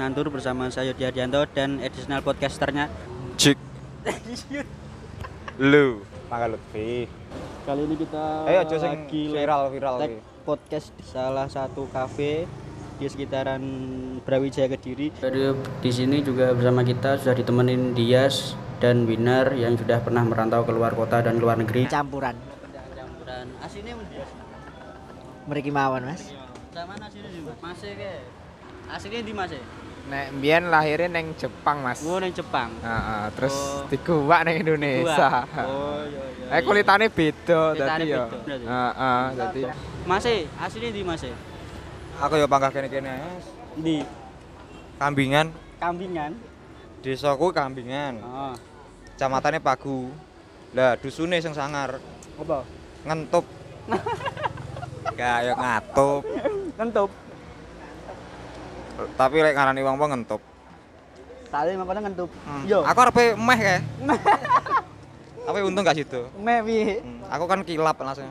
ngantur bersama saya Yodi Adianto dan additional podcasternya. Cik. Lu. Mangga Lutfi. Kali ini kita Ayo aja sing lagi viral-viral podcast di salah satu kafe di sekitaran Brawijaya Kediri. Jadi di sini juga bersama kita sudah ditemenin Dias dan Winar yang sudah pernah merantau keluar kota dan luar negeri. campuran Campuran aslinya Dias. mereka mawon mas Sama aslinya di Mas ke. Aslinya di Mas. Nek mbiyen lahirnya neng Jepang, Mas. Oh, nang Jepang. Heeh, terus Oh. dikuwak neng Indonesia. Oh, iya iya. Eh kulitane beda dadi ya. Heeh, dadi Mas, di Mas. Aku ya panggah kene-kene. Di Kambingan. kambingan. Desaku Kambingan. Oh. Kecamatannya Pagu. Lah dusune sing sangar Apa? ngentup. Ya ngatup. Kentup. Tapi lek ngarani wong wong ngentup. Tadi makanya kentup. Hmm. Yo. Aku arepe meh kae. Tapi untung gak situ. Meh piye? Hmm, Aku kan kilap langsung.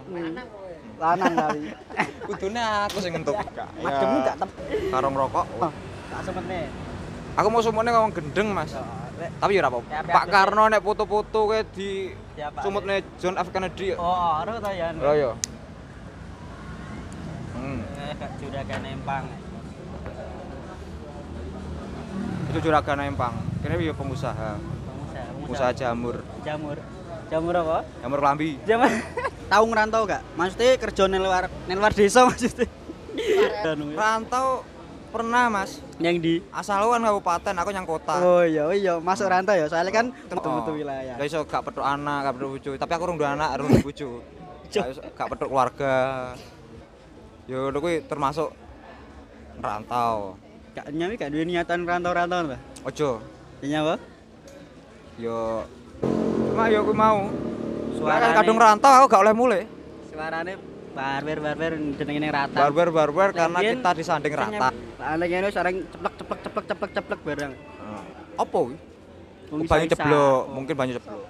Lanang kali. Kudune aku sing ngentup. Mademu gak tep. Karo ngerokok. Tak semene. Aku mau sumune ngomong gendeng, Mas. Tapi ya apa. Pak Karno nek foto-foto kayak di sumutne John F Kennedy. Oh, ora ta ya. Oh iya. Hmm. Eh, gak juragan empang. Itu juragan Empang. Kene ya pengusaha. Pengusaha, Pengusaha jamur. jamur. Jamur apa? Jamur lambi. Jamur. Tahu ngerantau gak? Maksudnya kerja nang luar nang luar desa maksudnya. Rantau pernah, Mas. Yang di Asal lu kan kabupaten, aku yang kota. Oh iya iya masuk rantau ya soalnya kan betul-betul Oh. wilayah. Gak iso gak petuk anak, gak petuk bojo. Tapi aku duwe anak, duwe bojo. Gak petuk keluarga. Yo ngono kuwi termasuk rantau. Gak nyami gak duwe niatan rantau-rantau Mbak. Ojo. Ya apa? Yo cuma yo kuwi mau. Kan kadung rantau aku gak oleh mulai. Suarane barber barber jenenge rata. Barbar barbar karena kita disanding rata. Ana kene sareng ceplek ceplek ceplek ceplek ceplek barang. Apa kuwi? Banyu ceblok, mungkin banyu ceblok.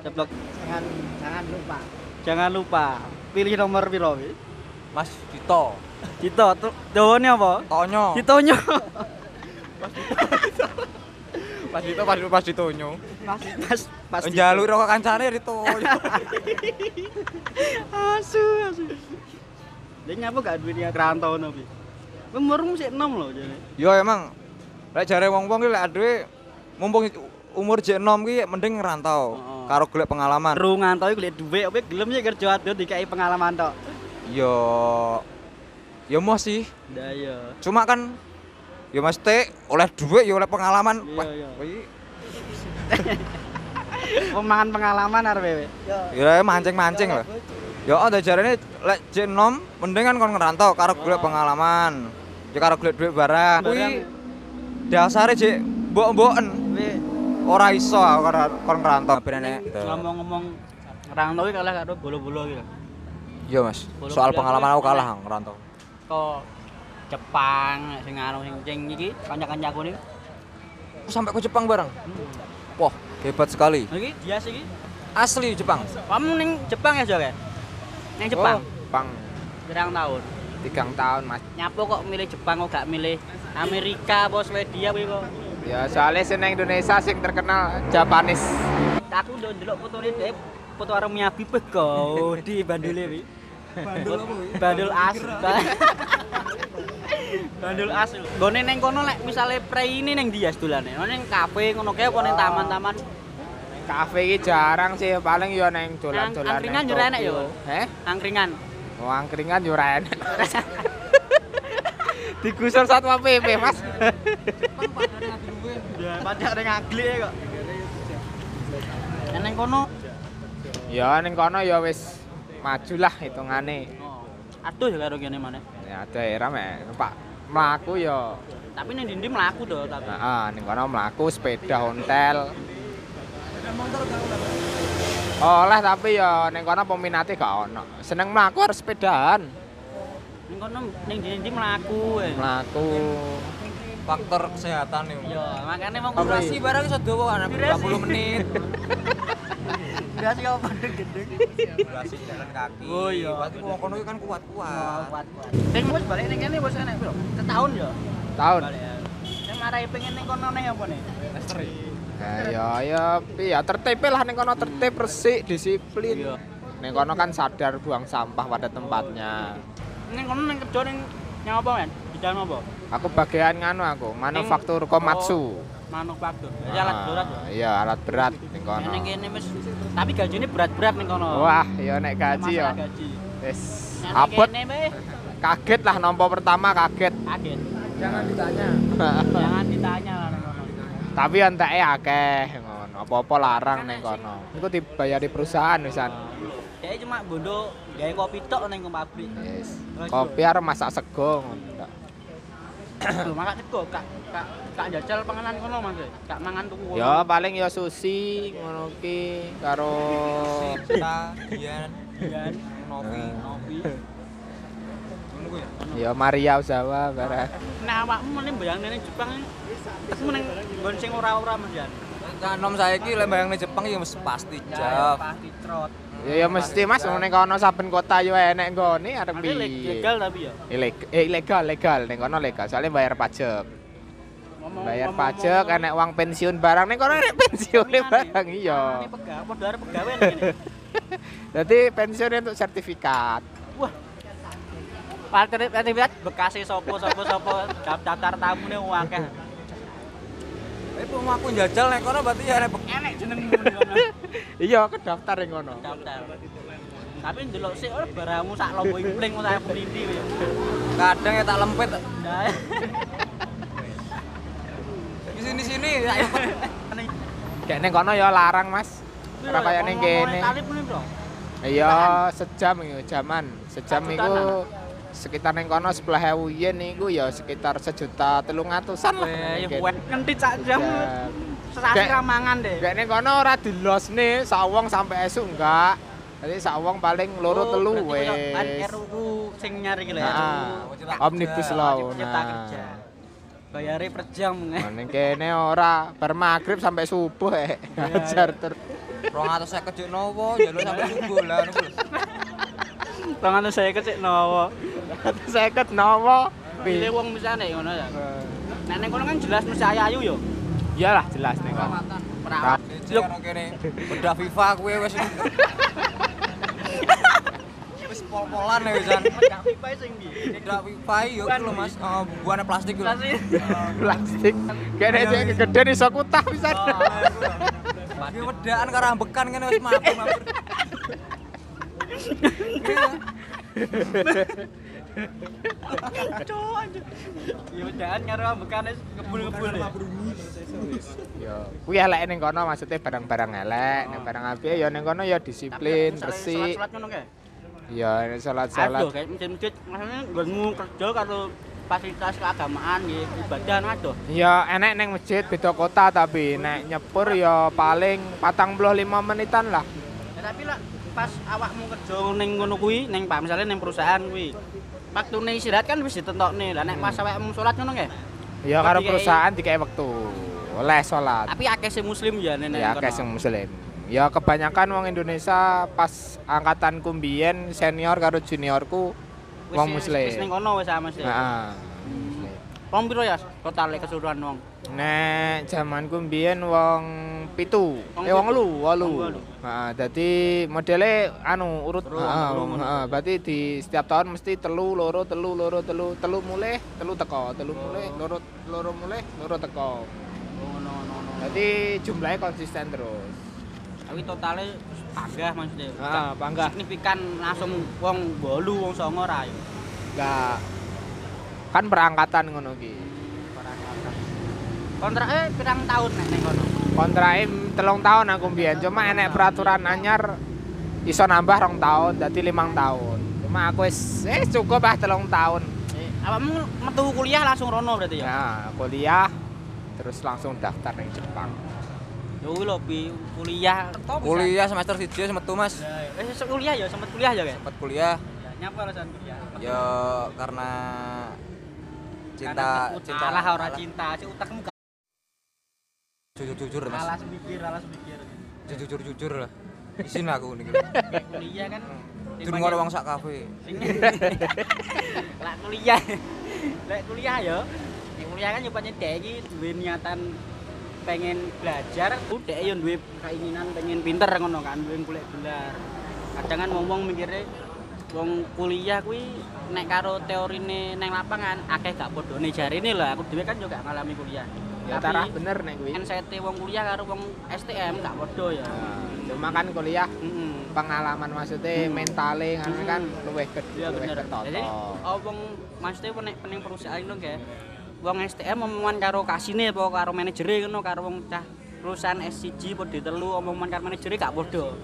Ceplek. jangan jangan lupa Jangan lupa pilih nomor piro? Mas Dito. Cito, tuh dawane apa? Tonyo. Citonyo. Pas Dito pas pas ditonyo. Pas pas pas. Njaluk rokok kancane ditonyo. Asu asu. Dia nyapa gak rantau no pi. Umurmu sik enom lho jane. Yo emang lek jare wong-wong ki lek aduwe mumpung umur jek enom ki mending ngerantau Heeh. karo golek pengalaman. Ru ngantau golek dhuwit, opo gelem sih kerja adut dikai pengalaman tok. Yo yo mau sih. Cuma kan yo mesti oleh duit yo oleh pengalaman. Iya, iya. Pemangan pengalaman arep wewe. Ya mancing-mancing lah. Ya ada jarane lek jek enom mending kan kon ngerantau karo golek pengalaman. Ya karo golek duit barang. Kuwi dasare jek mbok-mboken. Wewe Ora iso aku karo kon ngerantau bener ngomong-ngomong rantau iki kalah karo bolo-bolo iki lho. Iya Mas, Bolong soal bulu pengalaman aku kalah ngerantau. Kok Jepang sing anu sing cing iki kanca-kancaku. Aku sampai ke Jepang bareng. Wah, hebat sekali. Iki dia iki. Asli Jepang. Kamu ning Jepang ya, Jok? ya? Ning Jepang. Bang Pirang tahun? tigang tahun, Mas. Nyapo kok milih Jepang kok gak milih Amerika apa Swedia kuwi kok? Ya soalnya sing neng Indonesia sing terkenal Japanis. Aku udah ndelok fotone dhek foto karo Miyabi pego di bandule wi. Bandul apa? Bandul as. Bandul as. Gone ning kono lek misale pre ini ning Dias dolane. Ning kafe ngono kae apa ning taman-taman. Kafe iki jarang sih, paling yo neng dolan-dolan. Angkringan neng yo enak yo. Heh? Angkringan. Oh, angkringan yo ora enak. Digusur satwa PP, Mas. Ya, padahal ning agli kok. Ning kono Ya ning kono ya wis maju lah hitungane. Oh. Aduh ya karo kene maneh. Ya daerah mek numpak mlaku ya. Tapi ning ndi mlaku to tapi. Heeh, ning kono mlaku sepeda ontel. Oleh tapi ya ning kono peminate gak ono. Seneng mlaku harus sepedaan. Ning kono ning ndi mlaku. eh. Mlaku. Faktor kesehatan nih. Yo, makane mau Operasi barang iso dawa ana Durasi. 20 menit. Durasi apa gendeng. Durasi jalan kaki. Oh, iya. Berarti wong kono kan kuat-kuat. Kuat kuat. Ning wis balik ning kene wis enek piro? Setahun yo. Tahun. Balik ya. Ning marai pengen ning kono ning apa nih? Nah, ya ya piye ya tertib lah ning kono tertib resik disiplin. Iya. Ning kono kan sadar buang sampah pada tempatnya. Ning kono ning kerja ning yang apa men? Bidang apa? Aku bagian nganu aku, manufaktur Komatsu. Manufaktur. Jadi alat Ah, berat. ya? Iya, alat berat ning kono. Ning kene wis tapi gajine berat-berat ning kono. Wah, ya nek gaji ya. Gaji. Wis abot kaget lah nompo pertama kaget. kaget. Jangan ditanya. Jangan ditanya lah ning kono. Tapi enteke akeh ngono. Apa-apa larang ning kono. Iku dibayari perusahaan wisan. Dia cuma bondo gawe kopi tok ning pabrik. Yes. Kopi arep masak sego ngono. Lho makan sego kak kak kak jajal panganan kono Mas. Kak mangan tuku kono. Ya paling ya sushi ngono ki karo Kita, Dian, Dian, Novi. Novi. Kuwi. ya Maria Uzawa barang. Nah awakmu meneh bayang ning Jepang aku ning nggon sing ora-ora Mas Jan. Kan nom saiki lek bayang ning Jepang ya mesti pasti Ya, jaf. pasti trot. Ya ya mesti Mas ning kono saben kota yo enek nggone arep piye. legal tapi ya. Ilegal, eh, ilegal, legal, ning kono legal. Soalnya bayar pajak. Ngomong- Bayar ngomong- pajak, ngomong- enek uang pensiun barang ning kono enek pensiun barang Ini iya. pegawai, padha arep pegawai ning kene. Jadi pensiun untuk sertifikat. Wah. Sertifikat bekasi sopo sopo sopo daftar tamune akeh. Eh mau aku njajal nek kono berarti ya nek Enek jenengmu ning kono. Iya, kedaftar ning kono. Daftar. Tapi ndelok sik ora barangmu sak lombo impling ora peniti kowe. kadang ya tak lempet. Di sini-sini ya Kayak ning kono ya larang, Mas. Ora kaya ning kene. Iya, sejam iku jaman. Sejam iku sekitar ning kono 10.000 yen iku ya sekitar sejuta telung atusan lah. Ning kene. wet ngentit sak jam. Sesasi Kayak- ramangan deh. Kayak ning kono ora dilosne sawong sampai esuk enggak. Jadi sawong paling loro Oh, telu wes. RUU sing nyari ki lho ya. Nah, Omnibus Law. Cipta Nah. kerja. Bayare per jam. Nah, ning kene ora bar maghrib sampai subuh eh. Ajar ter. 250 juk nopo jalur sampai subuh lah ngono lho. Tangan saya kecil nopo. Saya ket nopo? Pilih wong misane ngono ya. Nek ning kono kan jelas mesti ayu yo. Iyalah jelas ning kono. Perawat. Ono kene. Bedah FIFA kuwi wis. Wis pol-polan ya wisan. Gak pipa sing ndi. Bedah FIFA yo ku lho Mas. Oh, buane plastik ku. lho. Plastik. Kene sing gede iso kutah pisan. Iki wedaan karo ambekan kene wis mabur-mabur. Ya udahan karo ambekane ya. Kuwi elek ning kono maksudnya barang-barang elek, nek barang apik ya ning kono ya disiplin, resik. Salat ngono kae. Ya salat-salat. Aduh, kayak masjid-masjid maksudnya nggonmu kerja karo fasilitas keagamaan nggih, ibadah aduh. Ya enek ning masjid beda kota tapi nek nyepur ya paling 45 menitan lah. Ya, tapi lah pas awakmu kerja ning ngono kuwi, ning Pak misalnya ning perusahaan kuwi. Waktune istirahat kan wis ditentokne. Lah nek pas awakmu salat ngono kae. Ya karo dikai- perusahaan dikai wektu. Oleh salat. Tapi akeh sing muslim ya nek Ya akeh sing muslim. Ya kebanyakan wong Indonesia pas angkatanku mbiyen senior karo juniorku wong muslim. Wis ning kono wis sama sih. Heeh. Wong piro ya total keseluruhan wong? Nek zamanku mbiyen wong pitu, eh wong lu, wolu. Heeh, dadi modele anu urut heeh, ngono. heeh, berarti di setiap tahun mesti telu loro telu loro telu telu mulih, telu teko, telu mulih, loro loro mulih, loro teko. Oh, ngono ngono ngono. Jadi jumlahnya konsisten terus. Tapi totalnya panggah maksudnya. Ah, panggah. Signifikan langsung wong 8 wong 9 ra yo. Enggak kan perangkatan ngono ki. Kontraknya pirang tahun nek ning kono? Kontrake telung tahun aku mbiyen, cuma enek peraturan anyar iso nambah rong tahun, dadi limang tahun. Cuma aku wis eh cukup ah telung tahun. Eh, awakmu metu kuliah langsung rono berarti ya? Nah, kuliah terus langsung daftar ning Jepang. Yo lho bi kuliah. Kuliah semester 1 metu Mas. Eh sesuk kuliah ya, sempet kuliah ya? Sempat kuliah Ya, nyapa alasan kuliah? ya karena cinta Karena cinta alah ora cinta, sih utakmu jujur jujur Mas. alas mikir, alas mikir. Jujur jujur lah. Isin aku. Kayak kuliah kan Jujur ngono wong sak kafe. Lah kuliah. Lek kuliah ya. Ya kuliah kan yo pancen dhek iki duwe niatan pengen belajar, udah yo duwe keinginan pengen pinter ngono kan, duwe golek gelar. Kadang kan ngomong mikirnya wong kuliah kuwi nek karo teorine neng lapangan akeh gak padane jarine lho aku dhewe kan juga ngalami kuliah. Ya tarah bener nek kuwi. NCT wong kuliah karo wong STM gak padha ya. Nah, Cuma kan kuliah Heeh. pengalaman maksudnya Hmm. mentale kan Hmm. kan luwih gede luwih bener. Jadi oh, wong maksudnya nek pening perusahaan itu kayak wong STM omongan karo kasine apa karo manajere ngono karo wong cah perusahaan S1 padha telu omongan karo manajere gak padha.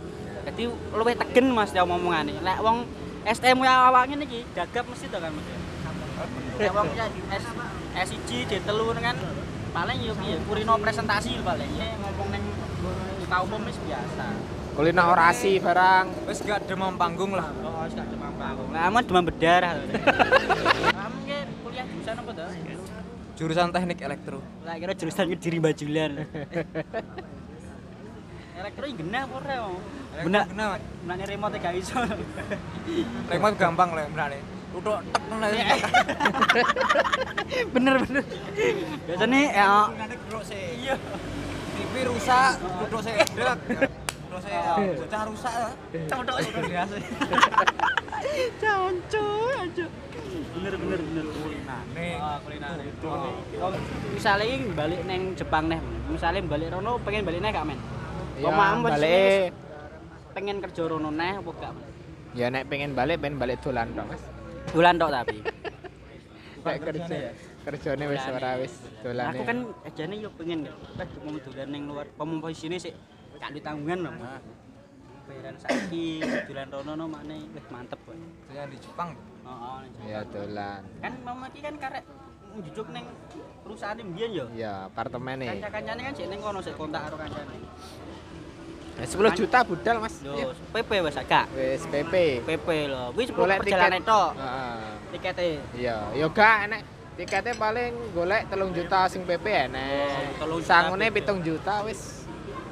Jadi luwih tegen Mas ya omongane. Lek wong STM ya awak ngene iki gagap mesti to kan Mas. Lek wong ya S S1 D3 kan paling yo piye kurino presentasi paling. Ya ngomong ning muka umum wis biasa. Kulino orasi barang. Wis gak demam panggung lah. Oh, wis gak demam panggung. Lah aman demam berdarah. Kamu ki kuliah jurusan apa to? Jurusan teknik elektro. Lah kira jurusan Kediri Bajulan. Elektro iki genah apa ora? Benar, benane remote gak iso. Remote gampang lah benerane. Udah tek bener bener. Biasanya ya iya. TV rusak, duduk sih. Dek. Duduk sih. Bocah rusak lah. Codok Biasa. Canco, canco. Bener bener bener kuliner. Nih. Oh, kuliner. Oh, misalnya ini balik neng Jepang nih, misalnya balik rono pengen balik neh gak men? Ya balik pengen kerja rono neh apa gak? ya nek pengen balik pengen balik dolan tok Mas. Bulan tok tapi. Nek kerja kerjane wis ora wis dolan. Aku kan ajane yo pengen eh mau dolan ning luar posisine sik gak duwe tanggungan lho. Mas. Bayaran saiki dolan rono no makne wis mantep kok. Yang di Jepang. Heeh. ya dolan. Kan mama iki kan karek njujuk ning perusahaan mbiyen yo. Ya apartemene. Kanca-kancane kan sik ning kono sik kontak karo kancane. Ya, 10 juta budal Mas. Ya. Yo PP wis agak. Wis PP. PP lho. Wis Golek perjalanan tiket. tok. Heeh. Tikete. Iya, yo gak enek tiketnya paling golek telung juta sing PP enek. Oh, telung juta Sangune pitung juta wis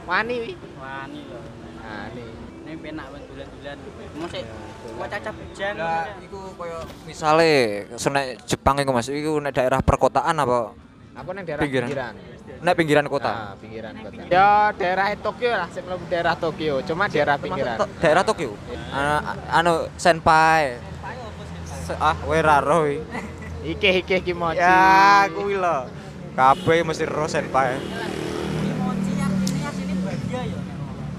wani wi. Wani lho. Wani. Ning penak wis dolan-dolan. Mosik kok caca bujang. Lah iku koyo misale senek Jepang iku Mas, iku nek daerah perkotaan apa Aku nang daerah Pinggiran. pinggiran. nek pinggiran kota? Ah, pinggiran kota. Ya daerah Tokyo lah, mlebu daerah Tokyo, cuma daerah pinggiran. To- daerah Tokyo. Anu, anu senpai. Se- Ah, wera roy. Ike ike kimochi. Ya, kuwi lho. Kabeh mesti ro senpai. Mochi artinya sini bahagia ya.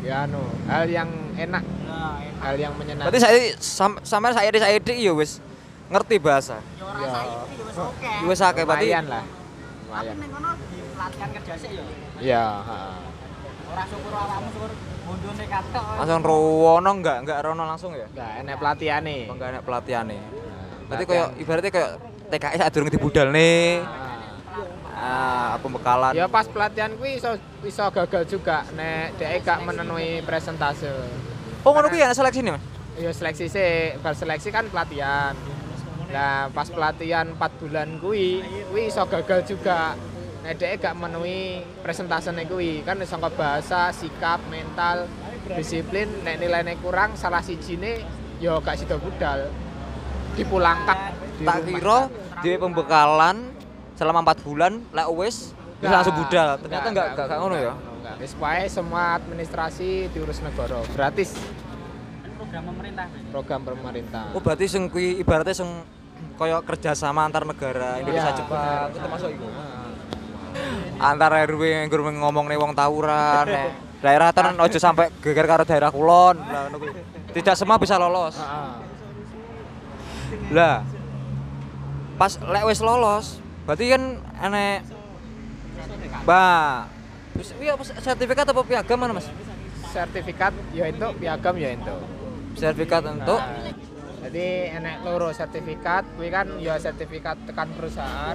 Ya anu, hal yang enak, Nah, hal yang menyenangkan. Berarti saya sam, sampean saya di saya ya wis ngerti bahasa. yo ora saiki wis oke. Wis akeh berarti. lumayan lah. Tapi Lumayan. ning kono pelatihan kerja sik yo. Iya, heeh. Ora syukur awakmu syukur bondone katok. Langsung rono enggak enggak rono langsung ya? Enggak enak pelatihannya. Apa enggak enak pelatihane. Nah, Berarti koyo ibaratnya koyo TKS sak durung dibudal nih. Ah. Ah, pembekalan. Ya pas pelatihan kuwi iso iso gagal juga nek dhek gak memenuhi presentase. Oh, ngono kuwi ya seleksi nih, Mas. Ya seleksi sih, bar seleksi kan pelatihan. Nah, pas pelatihan 4 bulan kuwi, kuwi iso gagal juga. Nek dhek gak memenuhi presentasene kuwi, kan iso bahasa, sikap, mental, disiplin, nek nilainya kurang salah sijine ya gak sida budal. Dipulangkan. di Tak kira dhewe pembekalan selama 4 bulan lek wis Nggak, langsung budal. Ternyata enggak enggak enggak ngono ya. Enggak. Wis wae semua administrasi diurus negara, gratis program pemerintah. Program pemerintah. Oh, berarti sing kuwi ibaratnya sing koyo kerjasama antar negara Indonesia Iya, Jepang itu termasuk iku. Heeh. Antar RW yang ngomong nih wong tawuran nek daerah ten ojo sampai geger karo daerah kulon. Tidak semua bisa lolos. Lah pas lek wis lolos, berarti kan enek Ba. Wis kuwi apa sertifikat apa piagam mana, Mas? Sertifikat ya itu, piagam ya itu. Sertifikat untuk Nah, jadi enek loro sertifikat, kuwi kan ya sertifikat tekan perusahaan.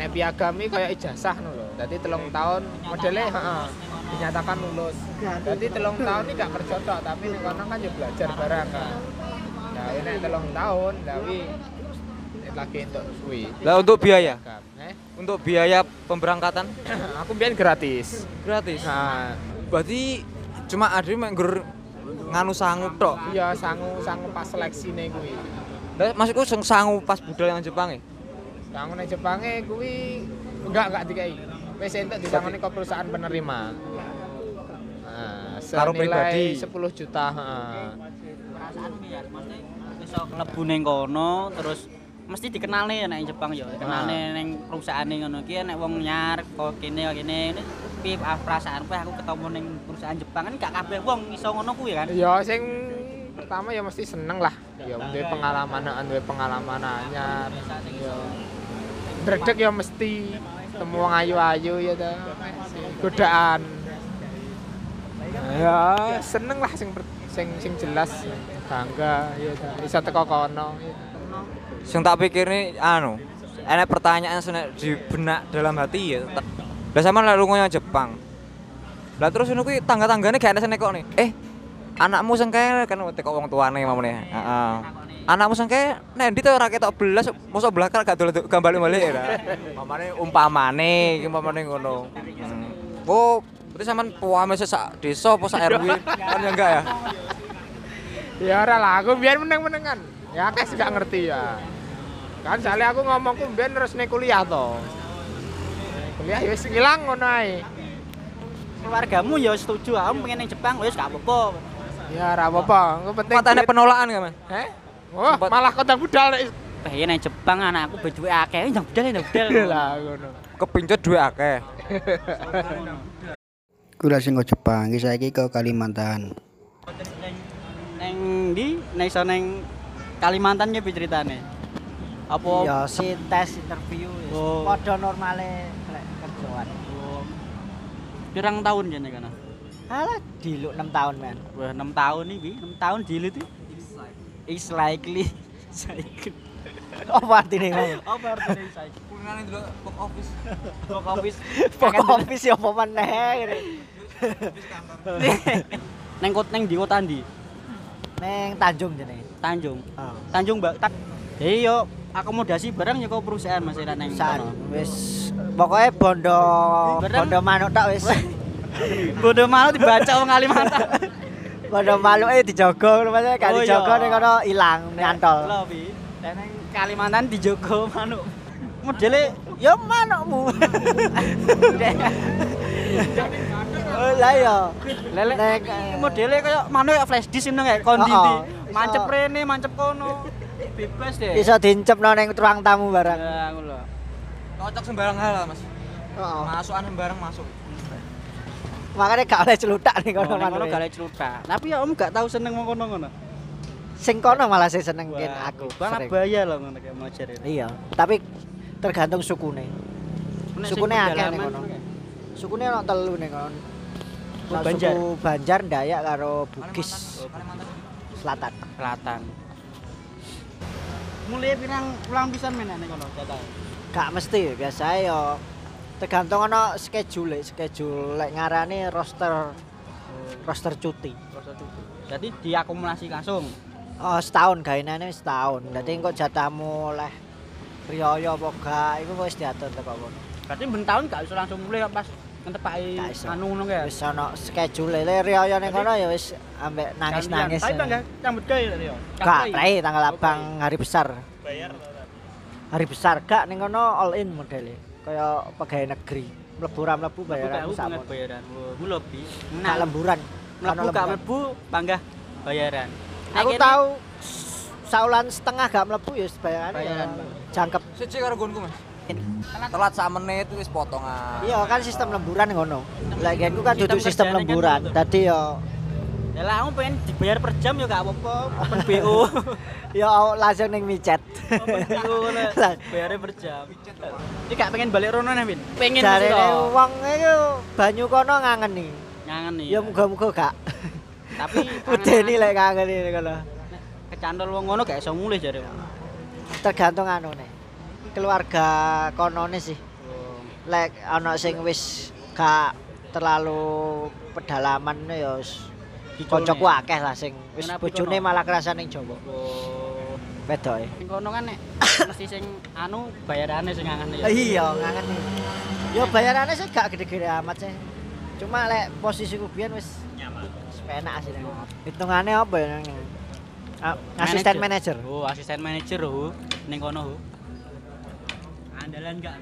Nek piagam iki kaya ijazah ngono lho. Dadi telung tahun modele heeh dinyatakan lulus. Dadi telung tahun ini gak kerja tok, tapi ning kono kan ya belajar bareng kan. Nah, nek telung tahun, tapi lagi untuk kuwi. Lah untuk biaya, eh? untuk biaya pemberangkatan Aku biyen gratis. gratis. Nah, Berarti cuma ada yang nggur nganu sangu tok. iya sangu sangu pas seleksine kuwi. Lah maksudku sing sangu pas budal yang Jepang e. Sangu nang Jepange kuwi enggak enggak dikai wis entuk disangoni ke perusahaan penerima nah, Karo pribadi. senilai 10 juta heeh. perasaan ya maksudnya iso klebu ning kono terus mesti dikenal nih nek Jepang ya dikenal Ah. ning perusahaan ngono ki nek wong nyar kok kene kok kene ini piye ah, perasaan kowe aku ketemu ning perusahaan Jepang kan gak kabeh wong iso ngono kuwi kan? Ya sing pertama ya mesti seneng lah. Ya duwe pengalaman duwe pengalaman anyar ya dredeg ya mesti temu wong ayu-ayu ya ta. Godaan. Ya seneng lah sing sing sing jelas. Bangga ya ta. Bisa teko kono ya. Sing tak pikir nih anu, enak pertanyaan sing di benak dalam hati ya. Lah sama lah lunga Jepang. Lah terus ngono kuwi tangga-tanggane gak ana sing nekok nih. Eh, anakmu sing kae kan tekok wong tuane mamane. Heeh. Anakmu sing kae nek ndi to ora ketok belas mosok belakang gak dolan gak balik-balik ya. Mamane umpamane, iki umpamane ngono. Hmm. Oh, berarti sampean puame sak desa apa sak RW? Kan ya enggak ya? ya ora lah aku biar meneng-menengan ya akeh sih gak ngerti ya kan soalnya aku ngomongku biar terus nih kuliah to kuliah ya wis ngilang ngono ae keluargamu ya setuju aku pengen ning Jepang wis gak apa-apa ya ora apa-apa aku penting duit. penolakan kan, Mas? Heh? Wah, Sempat- malah kota budal nek pengen ning Jepang anakku beduwe akeh ndang budal ndang budal lah ngono. Kepincut duwe akeh. Kula sing Jepang, iki saiki ke Kalimantan. neng di neng iso neng Kalimantan ya ceritane apa Ya si tes interview. Oh. Padha normale. Pirang tahun jane kana Alah diluk 6 tahun men. wah 6 tahun iki 6 tahun dilut iki is likely cycle Apa artine ngono? apa artinya cycle Kulingane dulu box office. Box office Pokok office ya apa meneh. neng kot neng di kota ndi Neng Tanjung jane. Tanjung Oh. Tanjung Mbak tak Iya yo akomodasi barang ya kok perusahaan Mas Ira neng wis pokoke bondo Bareng. bondo manuk tok wis. Bodoh malu dibaca wong Kalimantan. bondo manuke dijogo ngono maksudnya gak Oh, dijogo ning kono ilang nyantol. Lho, Bi. Dan neng Kalimantan dijogo manuk. Modele Ya manukmu. Oh lah ya. lele eh, modele kayak manuk kayak flash disk ngono kayak kondi Oh, oh. Mancep rene, mancep kono. Bebas deh. Iso dincepno ning ruang tamu barang. Ya, ngono lho. Cocok sembarang hal lah, Mas. Heeh. Masukan sembarang masuk. Makanya gak oleh celutak nih Kono kono kono manuke. gale celutak. Tapi ya om gak tahu seneng wong kono ngono. Sing kono malah sing seneng Wah, aku. Sering. bahaya loh ngono kayak mau cari. Iya, tapi tergantung sukune. Sukune akeh ning kono. Sukune ono telu ning kono. Oh, Ono Banjar. Suku Banjar, Dayak karo Bugis. Selatan. Selatan. Mulai pirang ulang pisan meneh kono jatah. Gak mesti biasa yo tergantung ono schedule, schedule lek ngarani roster roster cuti. Jadi diakumulasi langsung. Oh, setahun gaenane wis setahun. Dadi engko jatahmu oleh riyo apa gak iku wis diatur teko kono. Berarti ben tahun gak bisa langsung mulai pas iso. anu ngono ya. Wis ono schedule le riyo ning kono ya wis ambek nangis-nangis. Tapi bangga nyambut gawe tadi yo. Gak, tanggal abang hari besar. Bayar Hari besar gak ning kono all in modele. Kaya pegawai negeri. Mlebu ra mlebu bayaran banget bayaran. Gue lebih. Gak lemburan. Mlebu gak mlebu bangga bayaran. Aku tahu saulan setengah gak mlebu ya ya Bayaran. jangkep. Siji karo gonku, Mas. Telat sak menit wis potongan. Iya kan sistem lemburan ngono. Genku kan Sistem dudu sistem kan lemburan. Dadi ya Ya lah aku pengen dibayar per jam ya gak apa-apa. Open BO. ya langsung ning micet. Open BO ngono. Lah. Bayarnya per jam. Ini gak pengen balik rono nih, Win. Pengen Jarene toh. wong iku banyu kono ngangeni. Ngangen nih. Ya muga-muga gak. Tapi Udeni lek ngangeni kono. kecantol wong ngono gak iso mulih jare. Tergantung anu nih. Keluarga konone sih. Oh. Lek ana sing wis gak terlalu pedalaman ya wis kancaku akeh lah sing wis bojone malah kerasa ning Jawa. Oh. Wedoke. Ning kono kan nek mesti sing anu bayarane sing ngangen ya. Iya, ngangeni. Yo bayarannya sih gak gede-gede amat sih. Cuma lek posisiku biyen wis Nyaman. wis penak sih. Hitungannya apa ya nang asisten manajer. Oh, asisten manajer oh. Ning kono oh. Andalan gak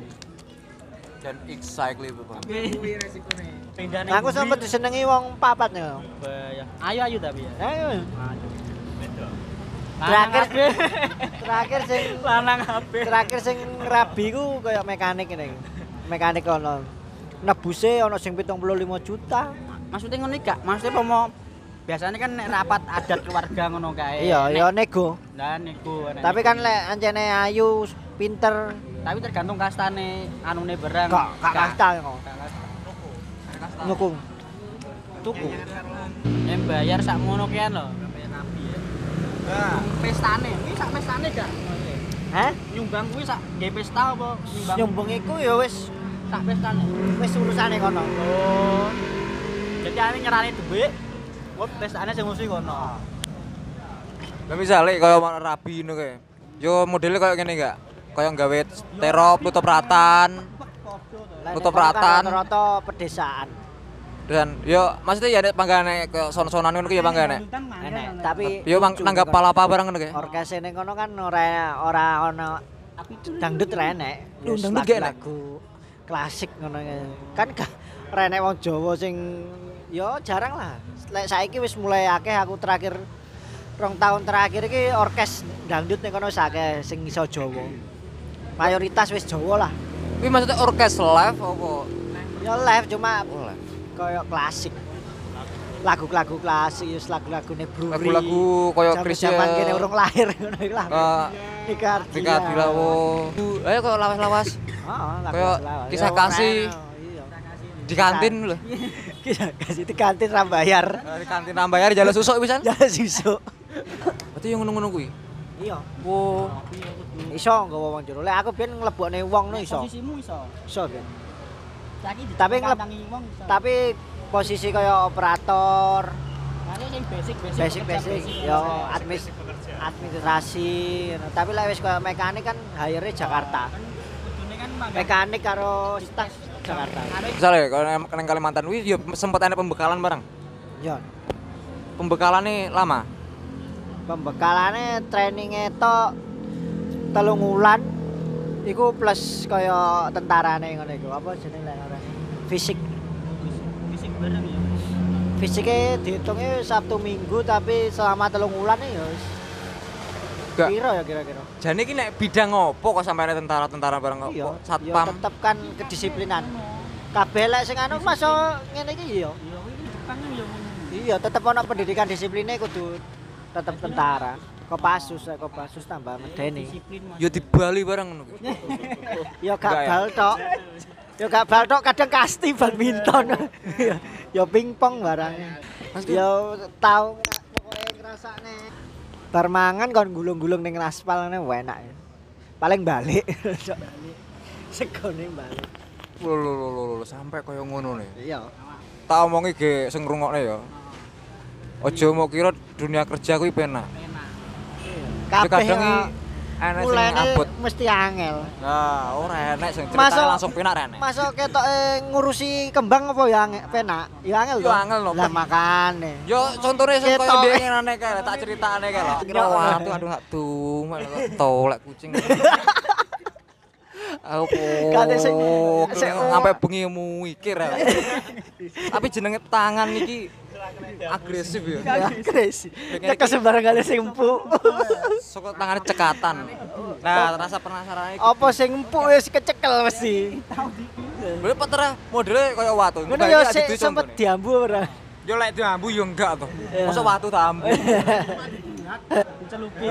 cycle itu bang. Kuwi resikone. Pindahane Aku bumi. sempet disenengi wong papat. Bahaya. Ayo ayo tapi ya. Ayo. Terakhir Terakhir sing lanang HP. terakhir sing rabi ku kayak mekanik ini. Mekanik ono. Nebuse ono sing 75 juta. Maksudnya ngono gak? Maksudnya mau biasanya kan nek rapat adat keluarga ngono kae. Iya, ya nego. Niku. nek Tapi kan lek ancene ayu, pinter, tapi tergantung kastane anune barang. gak gak kasta kok. Nyukung. Tuku. Yang bayar sak ngono kian lho. Bayar nabi ya. Nah, Pestane, kuwi sak pestane gak? Hah? Nyumbang kuwi sak nggih pesta apa nyumbang Nyumbung iku ya wis sak pestane? wis urusane kono. Oh. Jadi ane nyerane dhuwit. Wah, pestane sing mesti kono. Lah misale kaya mau rabi ngono kae. Yo modelnya kayak gini enggak? Kayak nggawe terop tutup ratan Kan ratan. Rata-rata pedesaan. dan yo maksudnya ya nek panggane ke son-sonan ngono ya panggane. Enek, tapi Yo nanggap kono. palapa barang ngono kae. Orkes ning kono kan ora ora ono dangdut ra enek. Loh, Wis dangdut gak lagu klasik ngono. Kan gak ora enek wong Jawa sing yo jarang lah. Lek saiki wis mulai akeh aku terakhir rong tahun terakhir iki orkes dangdut ning kono wis akeh sing iso Jawa. Mayoritas wis Jawa lah. Kuwi maksudnya orkes live apa? Ya live cuma Oh, live. koyo klasik. Lagu-lagu klasik, wis lagu-lagune Bruri. Lagu-lagu Zaman- Chrisye. Zaman kene urung lahir ngono iki lah. Eh, Nika Ardila. Tika Dilawo. Ayo kok lawas-lawas Heeh, lagu Kayak kisah Ya, kasih. lain, Iya. di kantin lho. Kisah kasih di kantin ra bayar. Eh, Di kantin nambah ya jalan susuk pisan. Ya sisuk. Berarti yang ngono-ngono kuwi. Iya. Wo. Iso nggawa wong jero. Lek aku biyen nglebokne wong no iso. Posisimu iso. Iso biyen. Saiki Tapi wong iso. Tapi posisi kaya operator, Mane sing basic-basic. basic-basic yo admis administrasi. ngono. Tapi lek wis kaya mekanik kan hire Jakarta. Kudune kan mangga. Mekanik karo staf Jakarta. Misalnya kalau nang Kalimantan kuwi yo sempet ana pembekalan bareng. Yo. Pembekalannya lama. Pembekalane trainingnya tok telung wulan. Iku plus kaya tentarane ngono iku. Apa jenenge lek ora? Fisik. Fisik bareng ya. fisiknya dihitungnya Sabtu Minggu tapi selama telung wulan ya Gak. piro ya kira-kira? Jane iki nek bidang opo kok sampai tentara-tentara bareng kok? iya Satpam. ya tetep kan kedisiplinan. Kabeh lek sing anu masuk ngene iki iya Iya, kan ya iya tetep ono pendidikan disiplinnya kudu tetep tentara Kopassus lek Kopassus tambah medeni. Yo di Bali bareng ngono. Ya gak ya? bal tok. Ya gak bal tok kadang kasti badminton. ya pingpong barangnya. Ya tau pokoknya ngrasakne. Bar mangan kon gulung-gulung ning aspal ngene enak. ya. Paling balik. Segone balik. Lho lho lho lho, lho, sampai koyo ngono nih. Iya. Tak omongi ge sing ngrungokne ya. Ojo mau kira dunia kerja kuwi penak. Kabeh kadang ya, i- enek sing abot. mesti angel. Nah, ora enek sing ceritanya Masuk- langsung penak ra enek. Masuk ketok eh, ngurusi kembang apa ya angel, penak? Ya angel Ya angel lho, Lah makane. Yo contohnya sing koyo dhewe ngene kae tak critakne kae lho. Kira Yo. waduh aduh gak tuh, tolek kucing. Aku Kate sing- sing- sampai bengi mikir ya. Tapi jenenge tangan iki agresif ya. Ya Chris. Ya kesembaran kali sing empuk. Soko tangane cekatan. Nah, rasa penasaran iki. Apa sing empuk wis kecekel mesti. Boleh patera modelnya kaya watu. Ngono ya sik sempet diambu ora. Yo lek diambu yo enggak to. Iya. Masa watu tak ambu. Dicelupi.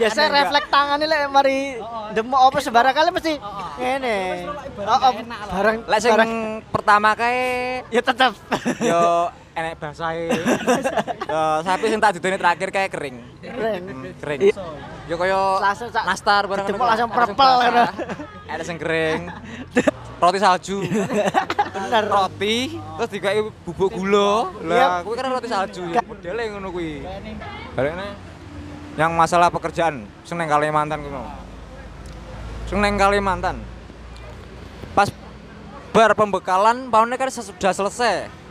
Biasa refleks tangannya lek mari demok apa sembarang kali mesti ngene. Oh, barang Lek sing barang pertama kae ya tetep. yo enek basahe. Yo sapi sing tak didone terakhir kae kering. Keren. Hmm, kering. Yo kaya nastar bareng ngono. langsung ngono. Ada sing kering. Roti salju. Bener. Roti terus dikai bubuk gula. Lah, kuwi kan roti salju. Modele ngono kuwi. Barene yang masalah pekerjaan sing Kalimantan kuwi. Sing Kalimantan. Pas bar pembekalan paune kan sudah selesai.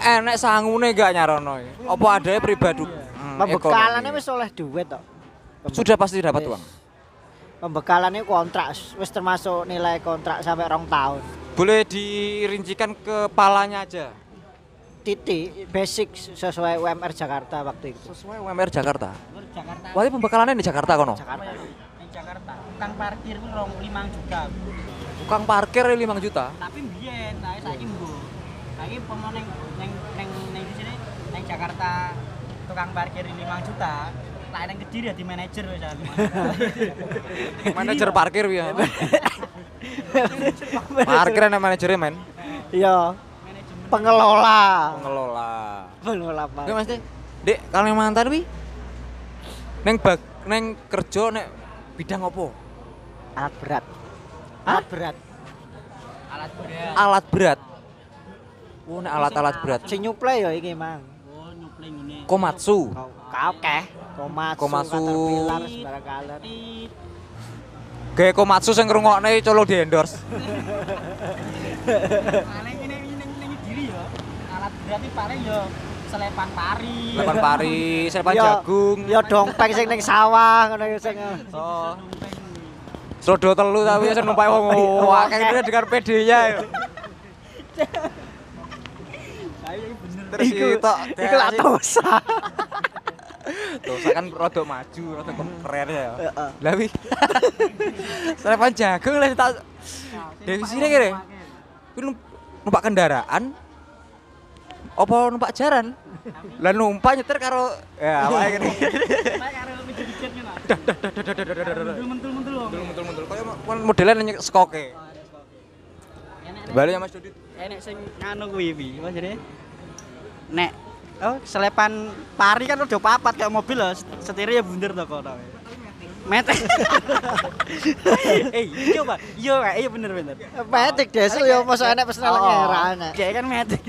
Enek sangune gak nyarono. Apa ada pribadi? Hmm, Pembekalannya wis oleh duit tok. sudah pasti dapat uang. Pembekalannya kontrak, wis termasuk nilai kontrak sampai rong tahun. Boleh dirincikan kepalanya aja. Titik basic sesuai UMR Jakarta waktu itu. Sesuai UMR Jakarta. Jakarta Wah, ini pembekalannya di Jakarta kono. Jakarta. di Jakarta tukang parkir ku rong 5 juta Tukang parkir 5 juta. tapi mbiyen saya saiki mbuh saiki pomo neng neng neng neng di sini neng Jakarta tukang parkir 5 juta lah neng kediri ya di manajer wis aku. Manajer parkir ya. Parkir ana manajernya, men. Iya. Pengelola. Pengelola. Pengelola Oke, parkir. Mas Dek. Kalimantan wi. Neng bag neng kerja nek bidang apa? Alat berat. Alat berat. alat berat Alat berat. Oh, nek alat-alat berat. Sing nyuplai ya iki, Mang. oh nyupling ngene Komatsu. Kau keh. Komatsu, Komatsu. Gawe Komatsu sing ngrungokne colo di endorse. paling ini ini ini diri ya alat berat iki paling ya selepan pari Lepan pari, selepan Ya, jagung. Ya dompeng sing ning sawah ngono ya sing. Oh. Serodo telu tapi sing numpak wong akeh dengan PD-nya. Terus Iku itu iku lah dosa. Tuh, saya kan rada maju, rada keren ya. Heeh. Lah wi. Selepan jagung lah tak dari sini kene. Kuwi num- numpak kendaraan apa numpak jaran? Lah numpak nyetir karo ya awake kene. karo pijet-pijet ngono mentul-mentul Mentul-mentul kaya modelnya nanya skoke. Balik ya Mas Dodit. enek sing anu kuwi pi apa jenenge nek oh selepan pari kan udah papat kayak mobil loh setirnya ya bunder to kono metek. Eh iya pak. Iya iya bener bener. Metik desel ya mosok enek personal Oh, ngerane. kayak kan metek